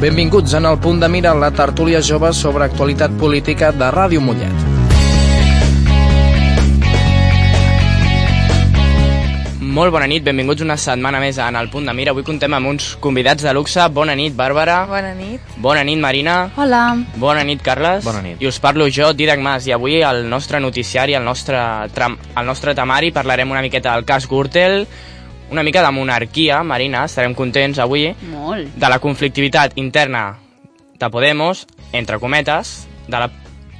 Benvinguts en el punt de mira la tertúlia jove sobre actualitat política de Ràdio Mollet. Molt bona nit, benvinguts una setmana més en el punt de mira. Avui contem amb uns convidats de luxe. Bona nit, Bàrbara. Bona nit. Bona nit, Marina. Hola. Bona nit, Carles. Bona nit. I us parlo jo, Didac Mas, i avui al nostre noticiari, al nostre, tram, al nostre temari, parlarem una miqueta del cas Gürtel, una mica de monarquia, Marina, estarem contents avui, Molt. de la conflictivitat interna de Podemos, entre cometes, de la,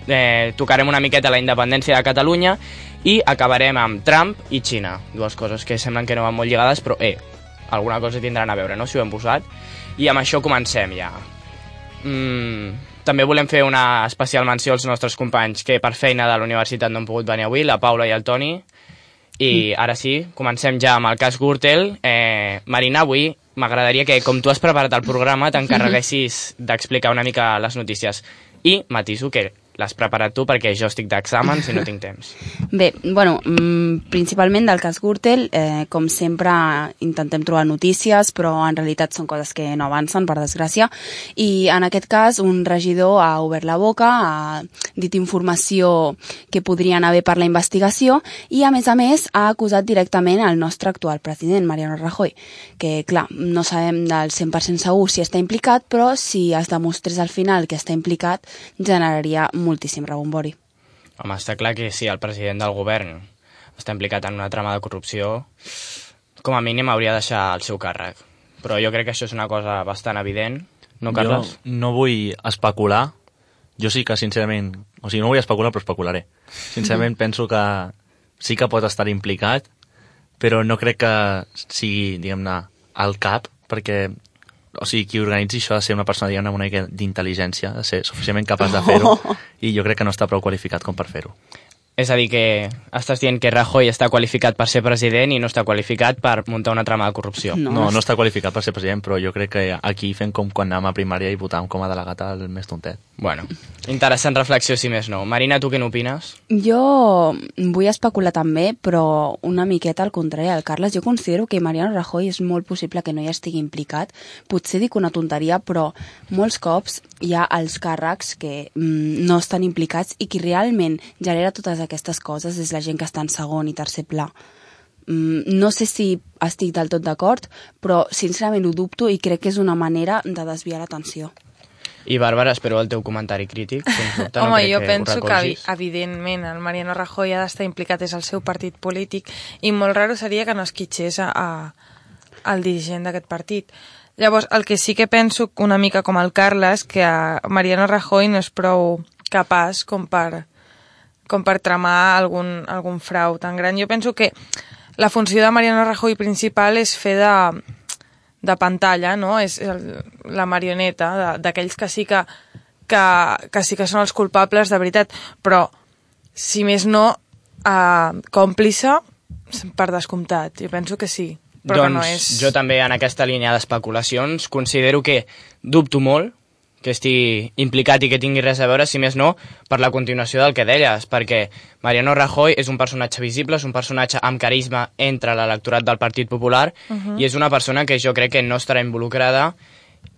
eh, tocarem una miqueta la independència de Catalunya i acabarem amb Trump i Xina, dues coses que semblen que no van molt lligades, però eh, alguna cosa tindran a veure, no?, si ho hem posat. I amb això comencem ja. Mm, també volem fer una especial menció als nostres companys que per feina de la universitat no han pogut venir avui, la Paula i el Toni. I ara sí, comencem ja amb el cas Gürtel. Eh, Marina, avui m'agradaria que, com tu has preparat el programa, t'encarreguessis d'explicar una mica les notícies. I matiso que l'has preparat tu perquè jo estic d'exàmens i no tinc temps. Bé, bueno, mm, principalment del cas Gürtel, eh, com sempre intentem trobar notícies, però en realitat són coses que no avancen, per desgràcia, i en aquest cas un regidor ha obert la boca, ha dit informació que podrien haver per la investigació, i a més a més ha acusat directament el nostre actual president, Mariano Rajoy, que clar, no sabem del 100% segur si està implicat, però si es demostrés al final que està implicat, generaria moltíssim rebombori. Home, està clar que si el president del govern està implicat en una trama de corrupció, com a mínim hauria de deixar el seu càrrec. Però jo crec que això és una cosa bastant evident, no, Carles? Jo no vull especular. Jo sí que, sincerament... O sigui, no vull especular, però especularé. Sincerament, penso que sí que pot estar implicat, però no crec que sigui, diguem-ne, al cap, perquè o sigui, qui organitzi això ha de ser una persona, diguem-ne, amb una mica d'intel·ligència, de ser suficientment capaç de fer-ho, i jo crec que no està prou qualificat com per fer-ho. És a dir, que estàs dient que Rajoy està qualificat per ser president i no està qualificat per muntar una trama de corrupció. No. No, no està qualificat per ser president, però jo crec que aquí fem com quan anàvem a primària i votàvem com a delegat el més tontet. Bueno, interessant reflexió, si més no. Marina, tu què n'opines? Jo vull especular també, però una miqueta al contrari al Carles. Jo considero que Mariano Rajoy és molt possible que no hi estigui implicat. Potser dic una tonteria, però molts cops hi ha els càrrecs que mm, no estan implicats i qui realment genera totes aquestes coses és la gent que està en segon i tercer pla. Mm, no sé si estic del tot d'acord, però sincerament ho dubto i crec que és una manera de desviar l'atenció. I Bàrbara, espero el teu comentari crític. Dubte, no Home, crec jo que penso que, evidentment, el Mariano Rajoy ha d'estar implicat, és el seu partit polític, i molt raro seria que no esquitxés a, a, al dirigent d'aquest partit. Llavors, el que sí que penso una mica com el Carles, que a Mariano Rajoy no és prou capaç com per, com per tramar algun, algun frau tan gran. Jo penso que la funció de Mariano Rajoy principal és fer de, de pantalla, no? És el, la marioneta d'aquells que sí que, que, que sí que són els culpables de veritat, però si més no, eh, còmplice per descomptat. Jo penso que sí, però doncs que no és... jo també en aquesta línia d'especulacions considero que dubto molt que estigui implicat i que tingui res a veure, si més no, per la continuació del que deies, perquè Mariano Rajoy és un personatge visible, és un personatge amb carisma entre l'electorat del Partit Popular uh -huh. i és una persona que jo crec que no estarà involucrada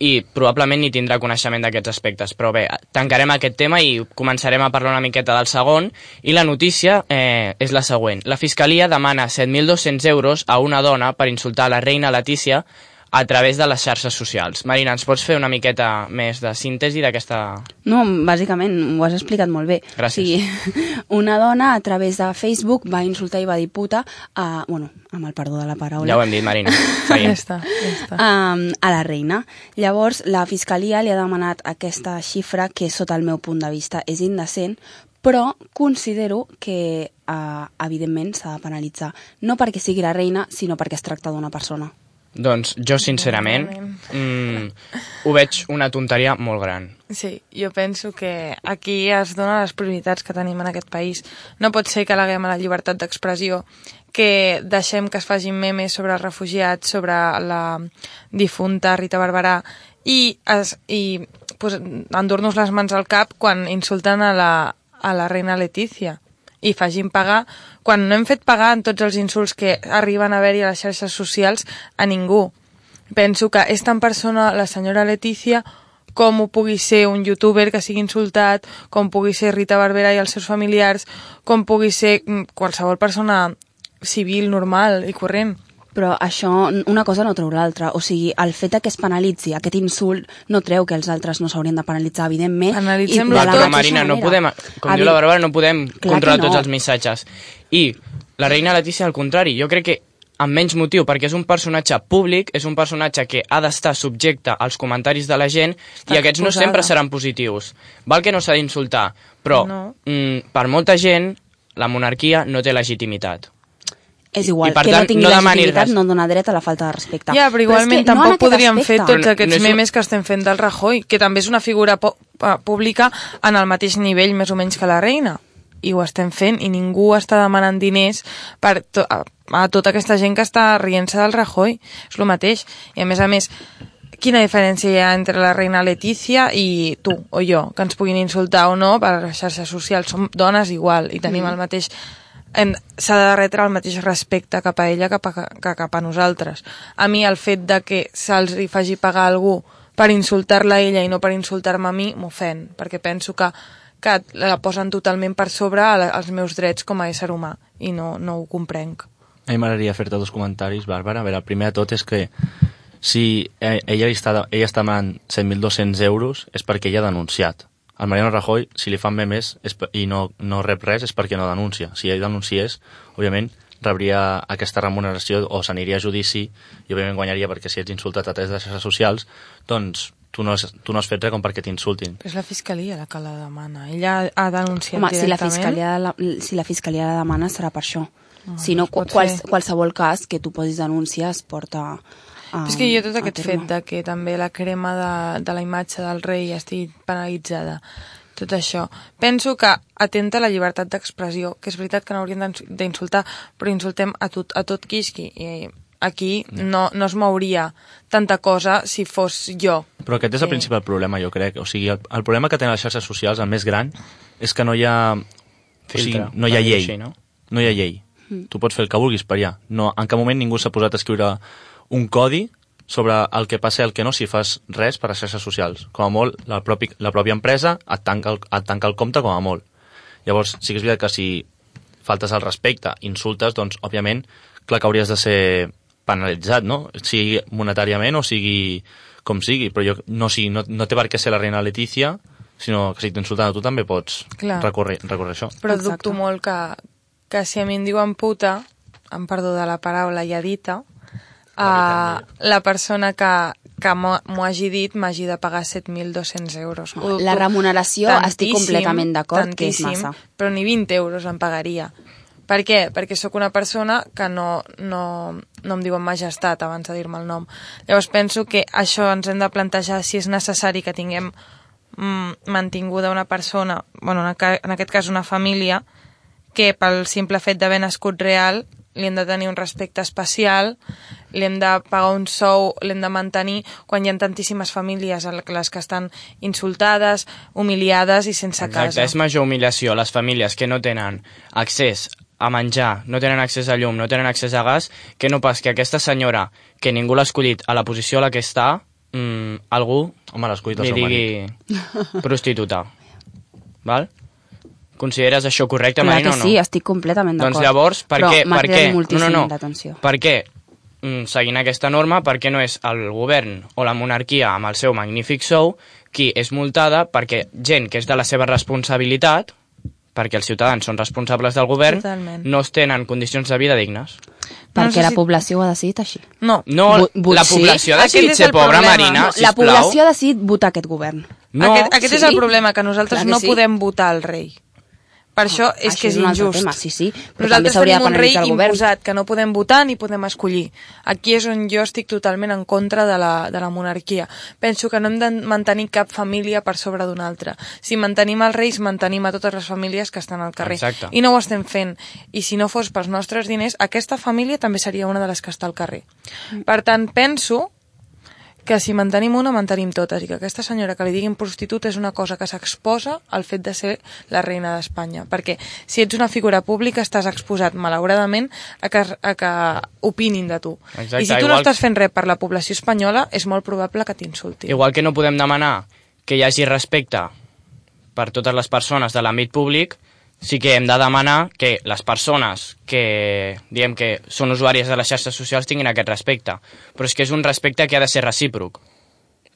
i probablement ni tindrà coneixement d'aquests aspectes. Però bé, tancarem aquest tema i començarem a parlar una miqueta del segon. I la notícia eh, és la següent. La Fiscalia demana 7.200 euros a una dona per insultar la reina Letícia a través de les xarxes socials. Marina, ens pots fer una miqueta més de síntesi d'aquesta... No, bàsicament ho has explicat molt bé. Gràcies. O sigui, una dona a través de Facebook va insultar i va dir puta a, bueno, amb el perdó de la paraula, Ja ho hem dit, Marina. Ja està, ja està. um, a la reina. Llavors, la Fiscalia li ha demanat aquesta xifra que, sota el meu punt de vista, és indecent, però considero que, uh, evidentment, s'ha de penalitzar. No perquè sigui la reina, sinó perquè es tracta d'una persona. Doncs jo, sincerament, mm, ho veig una tonteria molt gran. Sí, jo penso que aquí es donen les prioritats que tenim en aquest país. No pot ser que aleguem a la llibertat d'expressió, que deixem que es facin memes sobre els refugiats, sobre la difunta Rita Barberà, i, es, i pues, endur-nos les mans al cap quan insulten a la, a la reina Letícia i facin pagar, quan no hem fet pagar en tots els insults que arriben a haver-hi a les xarxes socials a ningú. Penso que és tan persona la senyora Letícia com ho pugui ser un youtuber que sigui insultat, com pugui ser Rita Barberà i els seus familiars, com pugui ser mm, qualsevol persona civil, normal i corrent. Però això, una cosa no treu l'altra. O sigui, el fet que es penalitzi aquest insult no treu que els altres no s'haurien de penalitzar, evidentment. Analitzem-lo Clar, tot. però Marina, no podem, com diu la Bàrbara, no podem Clar controlar no. tots els missatges. I la reina Letícia, al contrari, jo crec que amb menys motiu, perquè és un personatge públic, és un personatge que ha d'estar subjecte als comentaris de la gent Està i aquests no sempre seran positius. Val que no s'ha d'insultar, però No. mm, per molta gent la monarquia no té legitimitat. És igual, I, per que tant, no tingui no legitimitat res. no dona dret a la falta de respecte. Ja, però igualment és que no en tampoc aquest podríem fer aspecte. tots No aquests és un- memes que estem fent del Rajoy, que també és una figura eh, pública en el mateix nivell més o menys que la reina. I ho estem fent i ningú està demanant diners per to a, a tota aquesta gent que està rient-se del Rajoy. És el mateix. I a més a més, quina diferència hi ha entre la reina Letícia i tu o jo, que ens puguin insultar o no per xarxes socials. Som dones igual i tenim el mateix s'ha de retre el mateix respecte cap a ella cap a, que cap a nosaltres. A mi el fet de que se'ls hi faci pagar algú per insultar-la a ella i no per insultar-me a mi m'ofèn, perquè penso que, que la posen totalment per sobre als meus drets com a ésser humà i no, no ho comprenc. A mi m'agradaria fer-te dos comentaris, Bàrbara. A veure, el primer de tot és que si eh, ella, està, ella està demanant 7.200 euros és perquè ella ha denunciat. Al Mariano Rajoy, si li fan memes i no, no rep res, és perquè no denuncia. Si ell denunciés, òbviament, rebria aquesta remuneració o s'aniria a judici i òbviament guanyaria perquè si ets insultat a través de les xarxes socials, doncs tu no has, tu no has fet res com perquè t'insultin. Però és la fiscalia la que la demana. Ella ha denunciat Home, si la, directament. fiscalia, la, si la fiscalia la demana serà per això. Ah, si no, qual, ser. qualsevol cas que tu posis denúncia es porta Però és que jo tot aquest fet de que també la crema de, de la imatge del rei estigui penalitzada, tot això. Penso que atenta a la llibertat d'expressió, que és veritat que no hauríem d'ins- d'insultar, però insultem a tot, a tot quisqui. I aquí no, no es mouria tanta cosa si fos jo. Però aquest és el Sí. principal problema, jo crec. O sigui, el, el problema que tenen les xarxes socials, el més gran, és que no hi ha... O sigui, Filtre, no hi ha llei. així, no? no hi ha llei. Mm. Tu pots fer el que vulguis per allà. No, en cap moment ningú s'ha posat a escriure un codi sobre el que passa i el que no si fas res per a les xarxes socials. Com a molt, la, propi, la pròpia empresa et tanca, el, et tanca el compte com a molt. Llavors, sí que és veritat que si faltes al respecte, insultes, doncs, òbviament, clar que hauries de ser penalitzat, no? Sigui monetàriament o sigui com sigui, però jo, no, sigui, no, no té per què ser la reina Letícia, sinó que si t'insulten a tu també pots Clar. recórrer, recórrer això. Però Exacte. dubto molt que, que si a mi em diuen puta, em perdó de la paraula ja dita, uh, la persona que, que m'ho hagi dit m'hagi de pagar 7.200 euros. Ho La dubto remuneració estic tantíssim, completament d'acord que és massa. Però ni 20 euros em pagaria. Per què? Perquè sóc una persona que no, no, no em diuen majestat abans de dir-me el nom. Llavors penso que això ens hem de plantejar si és necessari que tinguem mm, mantinguda una persona, bueno, en aquest cas una família, que pel simple fet d'haver nascut real li hem de tenir un respecte especial, li hem de pagar un sou, l'hem de mantenir, quan hi ha tantíssimes famílies a les que estan insultades, humiliades i sense Exacte, casa. és major humiliació les famílies que no tenen accés a menjar, no tenen accés a llum, no tenen accés a gas, que no pas que aquesta senyora, que ningú l'ha escollit a la posició a la que està, mm, algú Home, li seu marit. digui prostituta. Val? Consideres això correcte, Clar Marina, que o no? sí, estic completament d'acord. Doncs llavors, per Però què? m'ha Per cridat què? moltíssim no, no, no. Per què? Mm, seguint aquesta norma, per què no és el govern o la monarquia amb el seu magnífic sou qui és multada perquè gent que és de la seva responsabilitat, perquè els ciutadans són responsables del govern, Totalment. no es tenen condicions de vida dignes. No Perquè sé la si- població ho ha decidit així. No, No, Bu- bu- la sí. població ha decidit és ser pobra, problema. Marina, No, la població ha decidit votar aquest govern. No, aquest, aquest és sí. el problema, que nosaltres Clar que no sí. podem votar el rei. Per això és Això que és, és injust. tema, sí, sí, però també Nosaltres s'hauria tenim de un rei penalitzar el govern. imposat que no podem votar ni podem escollir. Aquí és on jo estic totalment en contra de la, de la monarquia. Penso que no hem de mantenir cap família per sobre d'una altra. Si mantenim els reis, mantenim a totes les famílies que estan al carrer. Exacte. I no ho estem fent. I si no fos pels nostres diners, aquesta família també seria una de les que està al carrer. Per tant, penso que si mantenim una, mantenim totes, i que aquesta senyora que li diguin prostituta és una cosa que s'exposa al fet de ser la reina d'Espanya. Perquè si ets una figura pública estàs exposat, malauradament, a que, a que opinin de tu. Exacte, I si tu no igual- estàs fent res per la població espanyola, és molt probable que t'insultin. Igual que no podem demanar que hi hagi respecte per totes les persones de l'àmbit públic, sí que hem de demanar que les persones que, diem que són usuàries de les xarxes socials tinguin aquest respecte. Però és que és un respecte que ha de ser recíproc.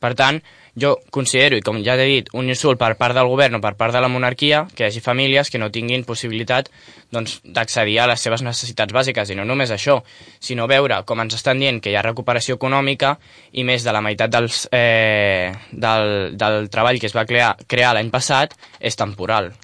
Per tant, jo considero, i com ja t'he dit, un insult per part del govern o per part de la monarquia, que hi hagi famílies que no tinguin possibilitat doncs, d'accedir a les seves necessitats bàsiques. I no només això, sinó veure com ens estan dient que hi ha recuperació econòmica i més de la meitat dels, eh, del, del treball que es va crear, crear l'any passat és temporal.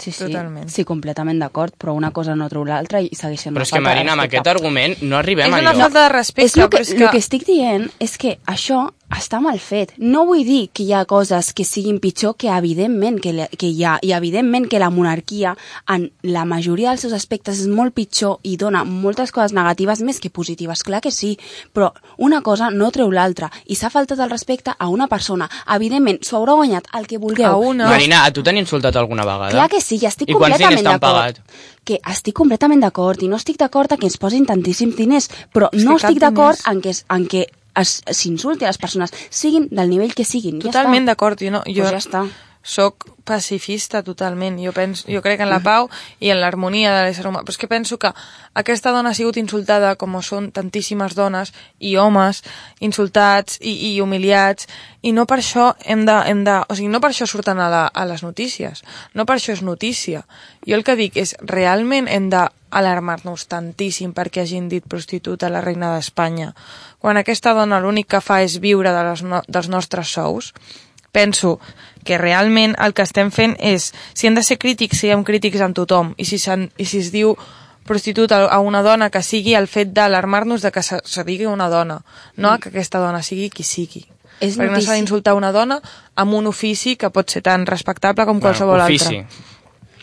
Sí, sí, Totalment. sí, completament d'acord, però una cosa no treu l'altra i segueix sent Però una és que, Marina, amb aquest argument no arribem És una falta de respecte, és el que, però és el que... que estic dient és que això està mal fet. No vull dir que hi ha coses que siguin pitjor que evidentment que, la- que hi ha, i evidentment que la monarquia en la majoria dels seus aspectes és molt pitjor i dona moltes coses negatives més que positives, clar que sí, però una cosa no treu l'altra i s'ha faltat el respecte a una persona. Evidentment, s'ho haurà guanyat el que vulgueu. A una. Marina, a tu t'han insultat alguna vegada? Clar que sí, i estic I completament d'acord. Que estic completament d'acord i no estic d'acord que ens posin tantíssims diners, però És no estic d'acord en que, en que s'insulti a les persones, siguin del nivell que siguin. Totalment ja d'acord, jo, no, jo Pues ja està. Soc pacifista totalment, jo, penso, jo crec en la pau i en l'harmonia de l'ésser humà, però és que penso que aquesta dona ha sigut insultada com són tantíssimes dones i homes insultats i, i humiliats. I no per això hem de, hem de o sigui, no per això surten a, la, a les notícies. No per això és notícia. Jo el que dic és, realment hem de alarmar-nos tantíssim perquè hagin dit prostituta a la reina d'Espanya. Quan aquesta dona l'únic que fa és viure de les no, dels nostres sous penso que realment el que estem fent és, si hem de ser crítics, siguem crítics amb tothom, i si, s'han- i si es diu prostituta a una dona que sigui el fet d'alarmar-nos de que se, se digui una dona, no que aquesta dona sigui qui sigui. És Perquè no s'ha d'insultar una dona amb un ofici que pot ser tan respectable com qualsevol ofici. altre.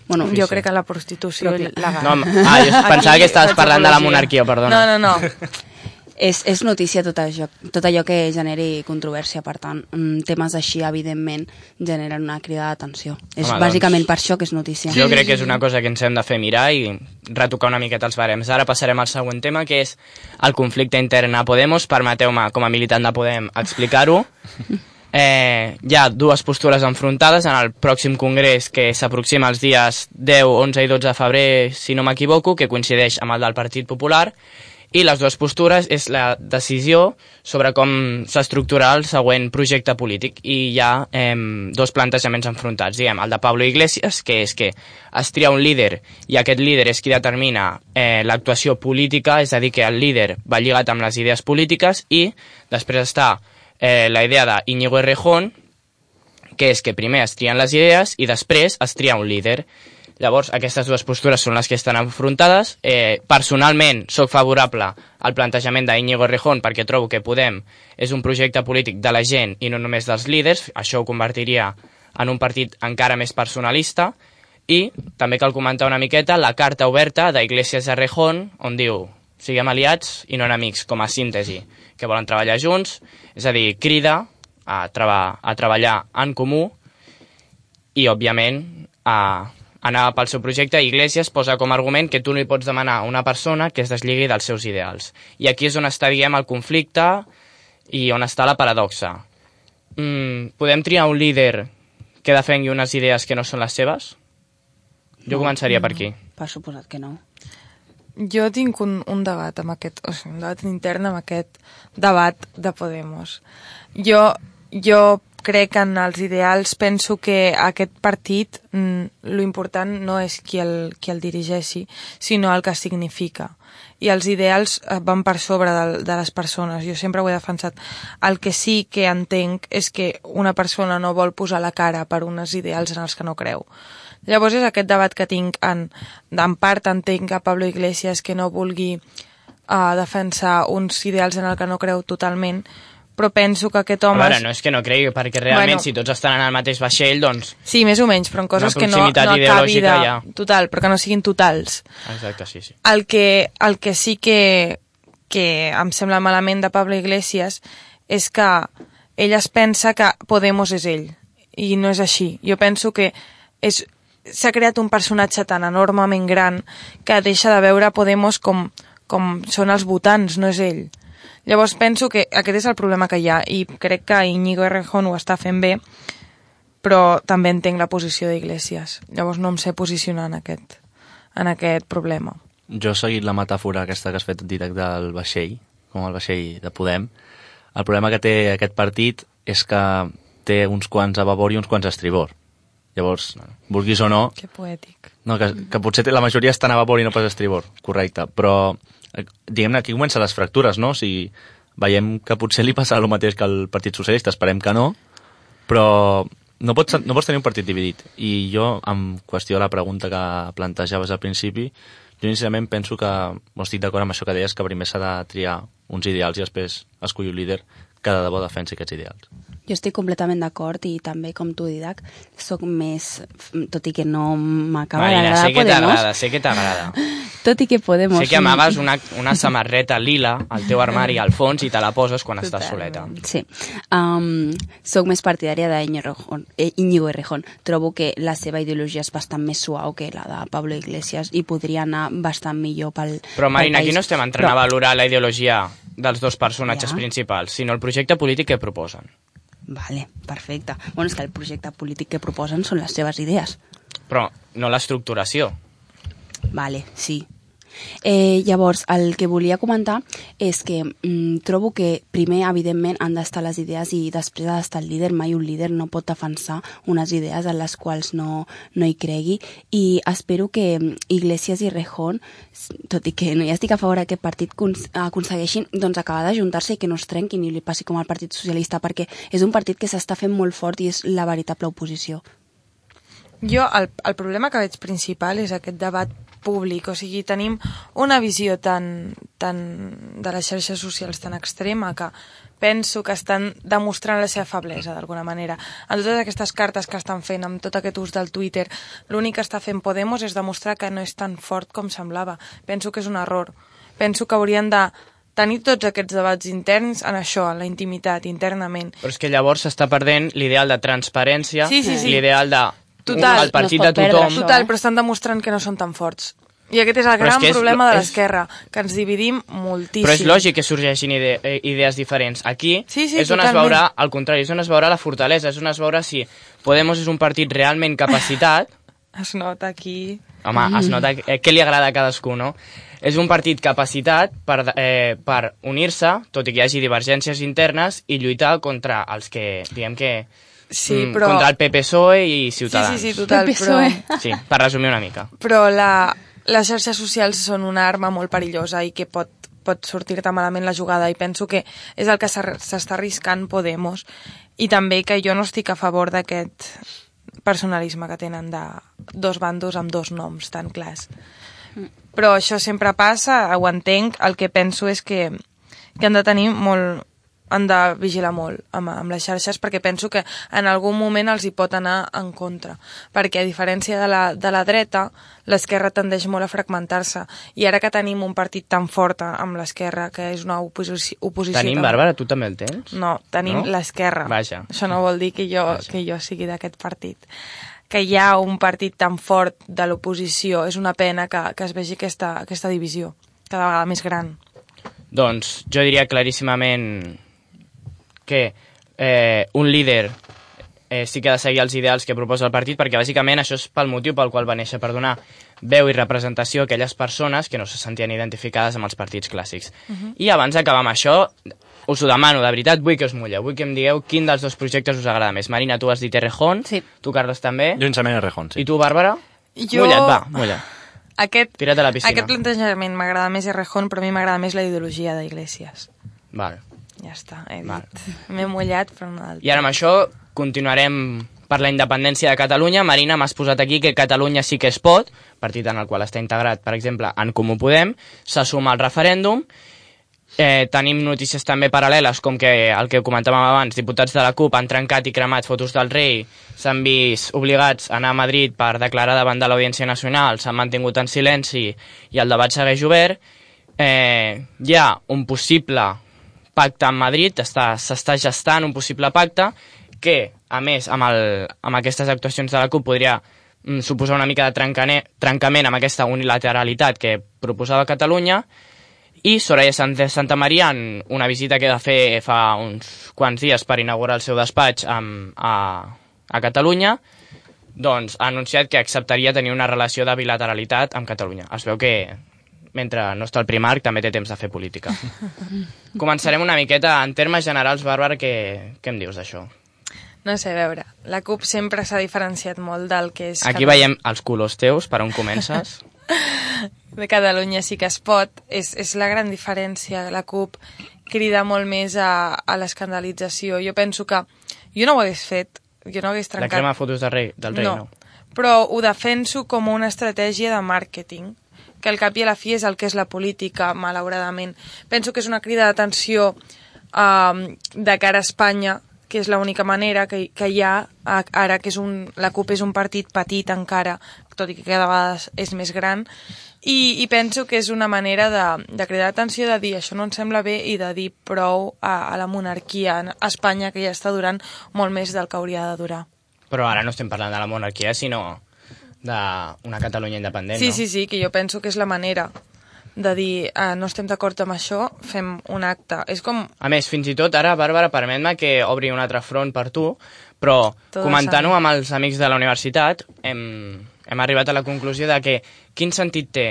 Bueno, Jo crec que la prostitució Però legal. No, ah, jo pensava que estaves parlant de la monarquia, perdona. No, no, no. és, és notícia tot allò, tot allò que generi controvèrsia, per tant, mm, temes així, evidentment, generen una crida d'atenció. És Home, bàsicament doncs, per això que és notícia. Jo crec que és una cosa que ens hem de fer mirar i retocar una miqueta els barems. Ara passarem al següent tema, que és el conflicte intern a Podemos. Permeteu-me, com a militant de Podem, explicar-ho. Eh, hi ha dues postures enfrontades en el pròxim congrés que s'aproxima els dies 10, 11 i 12 de febrer, si no m'equivoco, que coincideix amb el del Partit Popular, i les dues postures és la decisió sobre com s'estructurarà el següent projecte polític i hi ha eh, dos plantejaments enfrontats, diguem, el de Pablo Iglesias, que és que es tria un líder i aquest líder és qui determina eh, l'actuació política, és a dir, que el líder va lligat amb les idees polítiques i després està eh, la idea d'Iñigo Errejón, que és que primer es trien les idees i després es tria un líder. Llavors, aquestes dues postures són les que estan enfrontades. Eh, personalment, sóc favorable al plantejament d'Iñigo Errejón perquè trobo que Podem és un projecte polític de la gent i no només dels líders. Això ho convertiria en un partit encara més personalista. I també cal comentar una miqueta la carta oberta d'Iglesias Errejón, on diu siguem aliats i no enemics, com a síntesi, que volen treballar junts, és a dir, crida a, treba a treballar en comú i, òbviament, a anar pel seu projecte. Iglesias posa com a argument que tu no li pots demanar a una persona que es deslligui dels seus ideals. I aquí és on està, diguem, el conflicte i on està la paradoxa. Mm, podem triar un líder que defengui unes idees que no són les seves? Jo començaria per aquí. Per suposat que no. Jo tinc un, un debat amb aquest, o sigui, un debat intern amb aquest debat de Podemos. Jo, jo crec en els ideals, penso que aquest partit, mm, lo important no és qui el, qui el dirigeixi, sinó el que significa. I els ideals eh, van per sobre de, de les persones. Jo sempre ho he defensat. El que sí que entenc és que una persona no vol posar la cara per uns ideals en els que no creu. Llavors és aquest debat que tinc en, en part entenc a Pablo Iglesias que no vulgui uh, defensar uns ideals en el que no creu totalment, però penso que aquest A home... veure, no és que no cregui, perquè realment Bueno. si tots estan en el mateix vaixell, doncs... Sí, més o menys, però en coses que no, no acabi de... ja. Total, però que no siguin totals. Exacte, sí, sí. El que, el que sí que, que em sembla malament de Pablo Iglesias és que ell es pensa que Podemos és ell, i no és així. Jo penso que és s'ha creat un personatge tan enormement gran que deixa de veure Podemos com, com són els votants, no és ell. Llavors penso que aquest és el problema que hi ha i crec que Íñigo Errejón ho està fent bé, però també entenc la posició d'Iglesias. Llavors no em sé posicionar en aquest, en aquest problema. Jo he seguit la metàfora aquesta que has fet directe del vaixell, com el vaixell de Podem. El problema que té aquest partit és que té uns quants a babor i uns quants a estribor. Llavors, vulguis o no, Que poètic. no que, que potser la majoria estan a babor i no pas a estribor, correcte, però diguem-ne, aquí comencen les fractures, no? O sigui, veiem que potser li passarà el mateix que al Partit Socialista, esperem que no, però no pots, no pots tenir un partit dividit. I jo, en qüestió de la pregunta que plantejaves al principi, jo sincerament penso que, o estic d'acord amb això que deies, que primer s'ha de triar uns ideals i després escollir un líder que de debò defensi aquests ideals. Jo estic completament d'acord i també, com tu, Didac, sóc més, tot i que no m'acaba Marina, d'agradar sé que Podemos, t'agrada, sé que t'agrada. tot i que Podemos... Sé que amagues una, una samarreta lila al teu armari al fons i te la poses quan estàs soleta. Sí. Um, soc més partidària d'Iñigo Errejón, eh. Trobo que la seva ideologia és bastant més suau que la de Pablo Iglesias i podria anar bastant millor pel, Però Marina, pel aquí no estem entrant a valorar la ideologia dels dos personatges Ja. principals, sinó el projecte polític que proposen. Vale, perfecte. Bueno, és que el projecte polític que proposen són les seves idees. Però no l'estructuració. Vale, sí. Eh, llavors, el que volia comentar és que mm, trobo que primer, evidentment, han d'estar les idees i després ha d'estar el líder. Mai un líder no pot defensar unes idees en les quals no, no hi cregui i espero que mm, Iglesias i Rejón, tot i que no hi estic a favor d'aquest partit, cons aconsegueixin doncs, acabar d'ajuntar-se i que no es trenquin i li passi com al Partit Socialista, perquè és un partit que s'està fent molt fort i és la veritable oposició. Jo, el, el problema que veig principal és aquest debat públic, o sigui, tenim una visió tan, tan de les xarxes socials tan extrema que penso que estan demostrant la seva feblesa, d'alguna manera. En totes aquestes cartes que estan fent, amb tot aquest ús del Twitter, l'únic que està fent Podemos és demostrar que no és tan fort com semblava. Penso que és un error. Penso que haurien de tenir tots aquests debats interns en això, en la intimitat, internament. Però és que llavors s'està perdent l'ideal de transparència, Sí, sí, sí. l'ideal de Total. el partit No es de perdre tothom. això. Total, eh? però estan demostrant que no són tan forts. I aquest és el Però és gran que és- problema de és- l'esquerra, que ens dividim moltíssim. Però és lògic que sorgeixin ide eh, idees diferents. Aquí Sí, sí, és on es totalment. veurà, al contrari, és on es veurà la fortalesa, és on es veurà si Podemos és un partit realment capacitat, Es nota aquí... home, Mm. es nota eh, què li agrada a cadascú, no? És un partit capacitat per, eh, per unir-se, tot i que hi hagi divergències internes, i lluitar contra els que, diguem que... Sí, mm, però... Contra el PPSOE E i Sí, Ciutadans. sí, sí, total, El però, PSOE. Sí, per resumir una mica. però la, les xarxes socials són una arma molt perillosa i que pot, pot sortir-te malament la jugada i penso que és el que s'està arriscant Podemos i també que jo no estic a favor d'aquest personalisme que tenen de dos bandos amb dos noms tan clars. Però això sempre passa, ho entenc, el que penso és que, que han de tenir molt han de vigilar molt amb, amb les xarxes perquè penso que en algun moment els hi pot anar en contra perquè a diferència de la, de la dreta l'esquerra tendeix molt a fragmentar-se i ara que tenim un partit tan fort amb l'esquerra que és una oposició, oposició Tenim, tan- Bàrbara, tu també el tens? no, tenim No? l'esquerra. Vaja. Això no vol dir que jo, Vaja. que jo sigui d'aquest partit. Que hi ha un partit tan fort de l'oposició. És una pena que, que es vegi aquesta, aquesta divisió cada vegada més gran. Doncs jo diria claríssimament que eh, un líder eh, sí que ha de seguir els ideals que proposa el partit, perquè bàsicament això és pel motiu pel qual va néixer, per donar veu i representació a aquelles persones que no se sentien identificades amb els partits clàssics. Uh -huh. I abans d'acabar amb això, us ho demano, de veritat, vull que us mulleu, vull que em digueu quin dels dos projectes us agrada més. Marina, tu has dit Errejón, Sí. tu, Carles, també, Jo inicialment a Rejón, sí. i tu, Bàrbara? Jo- Mulla't, va, mulla. Aquest, Tira't a la piscina. aquest plantejament m'agrada més Errejón, però a mi m'agrada més la ideologia d'Iglesias. Vale. Ja està, he dit. M'he mullat, però no del I ara amb això continuarem per la independència de Catalunya. Marina, m'has posat aquí que Catalunya sí que es pot, partit en el qual està integrat, per exemple, en Comú Podem, se suma al referèndum, Eh, tenim notícies també paral·leles, com que el que comentàvem abans, diputats de la CUP han trencat i cremat fotos del rei, s'han vist obligats a anar a Madrid per declarar davant de l'Audiència Nacional, s'han mantingut en silenci i el debat segueix obert. Eh, hi ha un possible pacte amb Madrid, està- s'està gestant un possible pacte que, a més, amb, el, amb aquestes actuacions de la CUP podria mm, suposar una mica de trencament amb aquesta unilateralitat que proposava Catalunya, i Soraya Sánchez Santa Maria, en una visita que ha de fer fa uns quants dies per inaugurar el seu despatx amb, a, a Catalunya, doncs ha anunciat que acceptaria tenir una relació de bilateralitat amb Catalunya. Es veu que mentre no està el Primark també té temps de fer política. Començarem una miqueta en termes generals, Bàrbara, què, què em dius d'això? No sé, a veure, la CUP sempre s'ha diferenciat molt del que és... Aquí Catalunya. veiem els colors teus, per on comences. de Catalunya sí que es pot, és, és la gran diferència. La CUP crida molt més a, a l'escandalització. Jo penso que jo no ho hagués fet, jo no hagués La trencat... crema de fotos del rei, del rei no. no. Però ho defenso com una estratègia de màrqueting, que al cap i a la fi és el que és la política, malauradament. Penso que és una crida d'atenció um, de cara a Espanya, que és l'única manera que, que hi ha ara que és un, la CUP és un partit petit encara, tot i que cada vegada és més gran, i, i penso que és una manera de, de cridar atenció, de dir això no ens sembla bé i de dir prou a, a la monarquia a Espanya, que ja està durant molt més del que hauria de durar. Però ara no estem parlant de la monarquia, sinó d'una Catalunya independent, Sí, no? sí, sí, que jo penso que és la manera de dir eh, no estem d'acord amb això, fem un acte. És com... A més, fins i tot ara, Bàrbara, permet-me que obri un altre front per tu, però comentant-ho amb els amics de la universitat, hem, hem arribat a la conclusió de que quin sentit té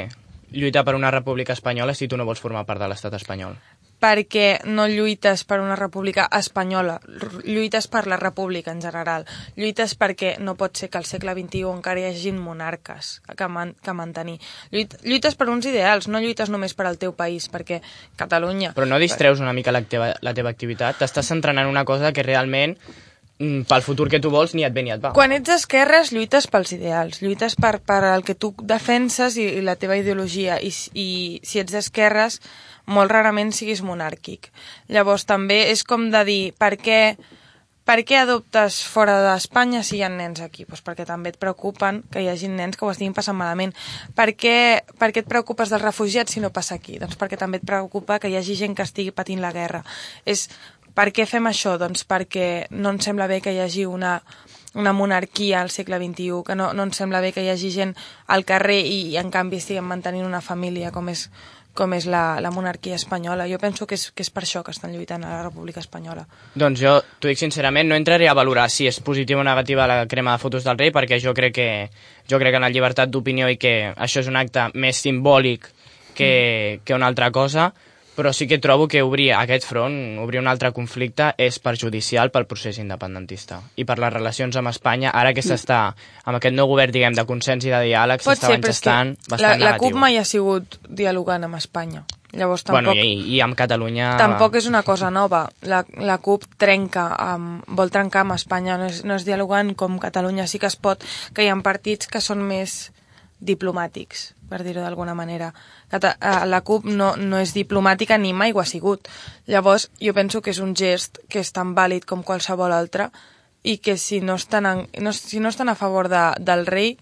lluitar per una república espanyola si tu no vols formar part de l'estat espanyol? Perquè no lluites per una república espanyola, lluites per la república en general, lluites perquè no pot ser que al segle XXI encara hi hagin monarques que, man que mantenir. Lluit lluites per uns ideals, no lluites només per al teu país, perquè Catalunya... Però no distreus una mica la teva, la teva activitat? T'estàs centrant en una cosa que realment, pel futur que tu vols, ni et ve ni et va. Quan ets d'esquerres, lluites pels ideals, lluites per, per el que tu defenses i, i la teva ideologia, i, i si ets d'esquerres, molt rarament siguis monàrquic. Llavors també és com de dir, per què, per què adoptes fora d'Espanya si hi ha nens aquí? Pues perquè també et preocupen que hi hagi nens que ho estiguin passant malament. Per què, per què et preocupes dels refugiats si no passa aquí? Doncs perquè també et preocupa que hi hagi gent que estigui patint la guerra. És, per què fem això? Doncs perquè no ens sembla bé que hi hagi una, una monarquia al segle XXI, que no, no ens sembla bé que hi hagi gent al carrer i, i en canvi estiguem mantenint una família com és, com és la, la monarquia espanyola. Jo penso que és, que és per això que estan lluitant a la República Espanyola. Doncs jo t'ho dic sincerament, no entraré a valorar si és positiva o negativa la crema de fotos del rei, perquè jo crec que, jo crec en la llibertat d'opinió i que això és un acte més simbòlic que, que una altra cosa, però sí que trobo que obrir aquest front, obrir un altre conflicte, és perjudicial pel procés independentista i per les relacions amb Espanya, ara que s'està amb aquest nou govern, diguem, de consens i de diàleg, s'està gestant la, bastant la negatiu. CUP mai ha sigut dialogant amb Espanya. Llavors Bueno, tampoc... i, i amb Catalunya... Tampoc és una cosa nova. La, la CUP trenca, amb, vol trencar amb Espanya, no és, no és dialogant com Catalunya sí que es pot, que hi ha partits que són més diplomàtics, per dir-ho d'alguna manera. Eh, la CUP no, no és diplomàtica ni mai ho ha sigut. Llavors, jo penso que és un gest que és tan vàlid com qualsevol altre i que si no estan, en, no, si no estan a favor de, del rei,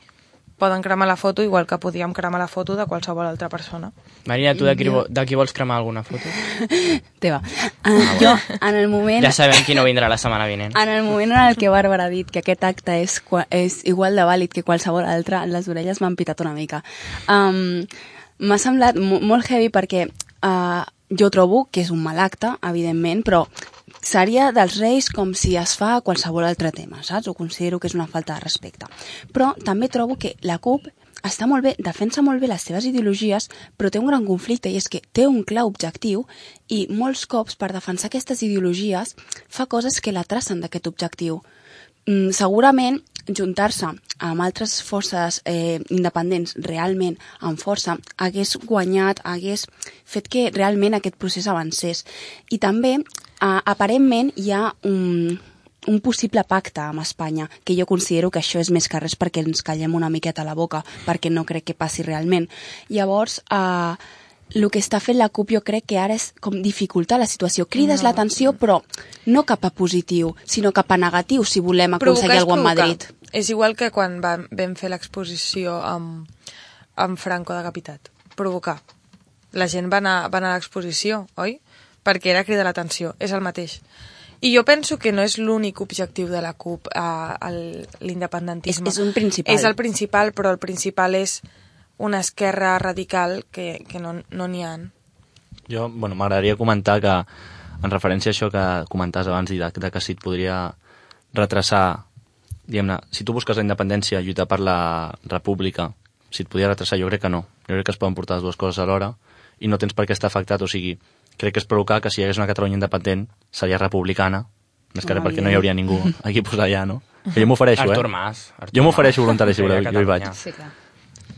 poden cremar la foto igual que podíem cremar la foto de qualsevol altra persona. Marina, tu d'aquí vo- d'aquí vols cremar alguna foto? Teva. Uh, jo, en el moment... Ja sabem qui no vindrà la setmana vinent. En el moment en el que Bàrbara ha dit que aquest acte és, és igual de vàlid que qualsevol altre, les orelles m'han pitat una mica. Um, M'ha semblat mo- molt heavy perquè uh, jo trobo que és un mal acte, evidentment, però seria dels Reis com si es fa a qualsevol altre tema, saps? Ho considero que és una falta de respecte. Però també trobo que la CUP està molt bé, defensa molt bé les seves ideologies, però té un gran conflicte i és que té un clar objectiu i molts cops per defensar aquestes ideologies fa coses que la tracen d'aquest objectiu. Mm, segurament juntar-se amb altres forces eh, independents realment amb força hagués guanyat, hagués fet que realment aquest procés avancés. I també, eh, aparentment, hi ha un, un possible pacte amb Espanya, que jo considero que això és més que res perquè ens callem una miqueta a la boca, perquè no crec que passi realment. Llavors, eh, el que està fent la CUP jo crec que ara és com dificultar la situació. Crides no. l'atenció, però no cap a positiu, sinó cap a negatiu, si volem aconseguir alguna cosa a Madrid. És igual que quan vam, vam fer l'exposició amb, amb Franco decapitat. Provocar. La gent va anar, va anar a l'exposició, oi? Perquè era cridar l'atenció. És el mateix. I jo penso que no és l'únic objectiu de la CUP eh, l'independentisme. És, és un principal. És el principal, però el principal és una esquerra radical que, que no n'hi no ha. Jo, bueno, m'agradaria comentar que, en referència a això que comentaves abans i de, de que si et podria retrasar, diguem-ne, si tu busques la independència, lluitar per la república, si et podia retrasar, jo crec que no. Jo crec que es poden portar les dues coses alhora i no tens per què estar afectat, o sigui, crec que és provocar que si hi hagués una Catalunya independent seria republicana, més que res perquè no hi hauria ningú aquí posat allà, no? Que jo m'ofereixo, eh? Artur Mas. Artur jo m'ofereixo voluntari, si voleu, jo hi vaig. Sí, clar.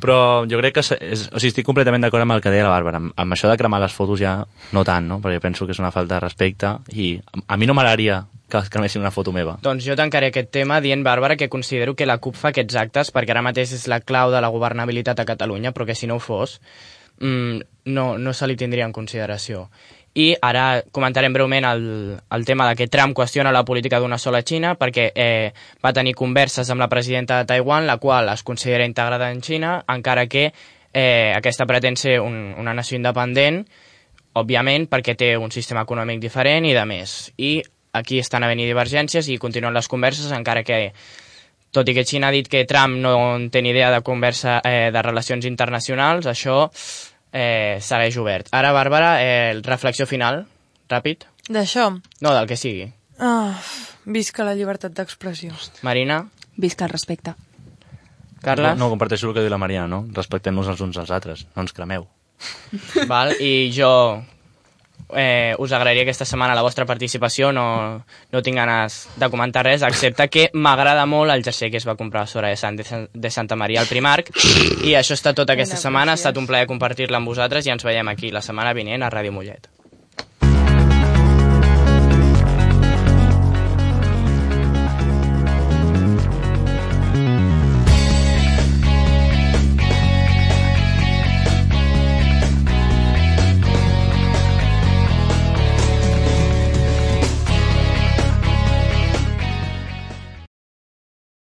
Però jo crec que és, o sigui, estic completament d'acord amb el que deia la Bàrbara. Amb, amb això de cremar les fotos ja no tant, no? Perquè penso que és una falta de respecte i a, a mi no m'agradaria que cremessin una foto meva. Doncs jo tancaré aquest tema dient, Bàrbara, que considero que la CUP fa aquests actes perquè ara mateix és la clau de la governabilitat a Catalunya, però que si no ho fos, mm, no, no se li tindria en consideració. I ara comentarem breument el, el tema de que Trump qüestiona la política d'una sola Xina perquè eh, va tenir converses amb la presidenta de Taiwan, la qual es considera integrada en Xina, encara que eh, aquesta pretén ser un, una nació independent, òbviament perquè té un sistema econòmic diferent i de més. I aquí estan havent-hi divergències i continuen les converses, encara que tot i que Xina ha dit que Trump no en té ni idea de conversa eh, de relacions internacionals, això eh, segueix obert. Ara, Bàrbara, eh, reflexió final, ràpid. D'això, No, del que sigui. ah, visca la llibertat d'expressió. Marina, Visca el respecte. Carles, No, no comparteixo el que diu la Mariana, no? Respectem-nos els uns als altres, no ens cremeu. val? i jo eh, us agrairia aquesta setmana la vostra participació, no, no tinc ganes de comentar res, excepte que m'agrada molt el jersei que es va comprar a Sora de, Sant, de, Sant, de Santa Maria al Primark, i això està tot aquesta setmana, ha estat un plaer compartir-la amb vosaltres i ens veiem aquí la setmana vinent a Ràdio Mollet.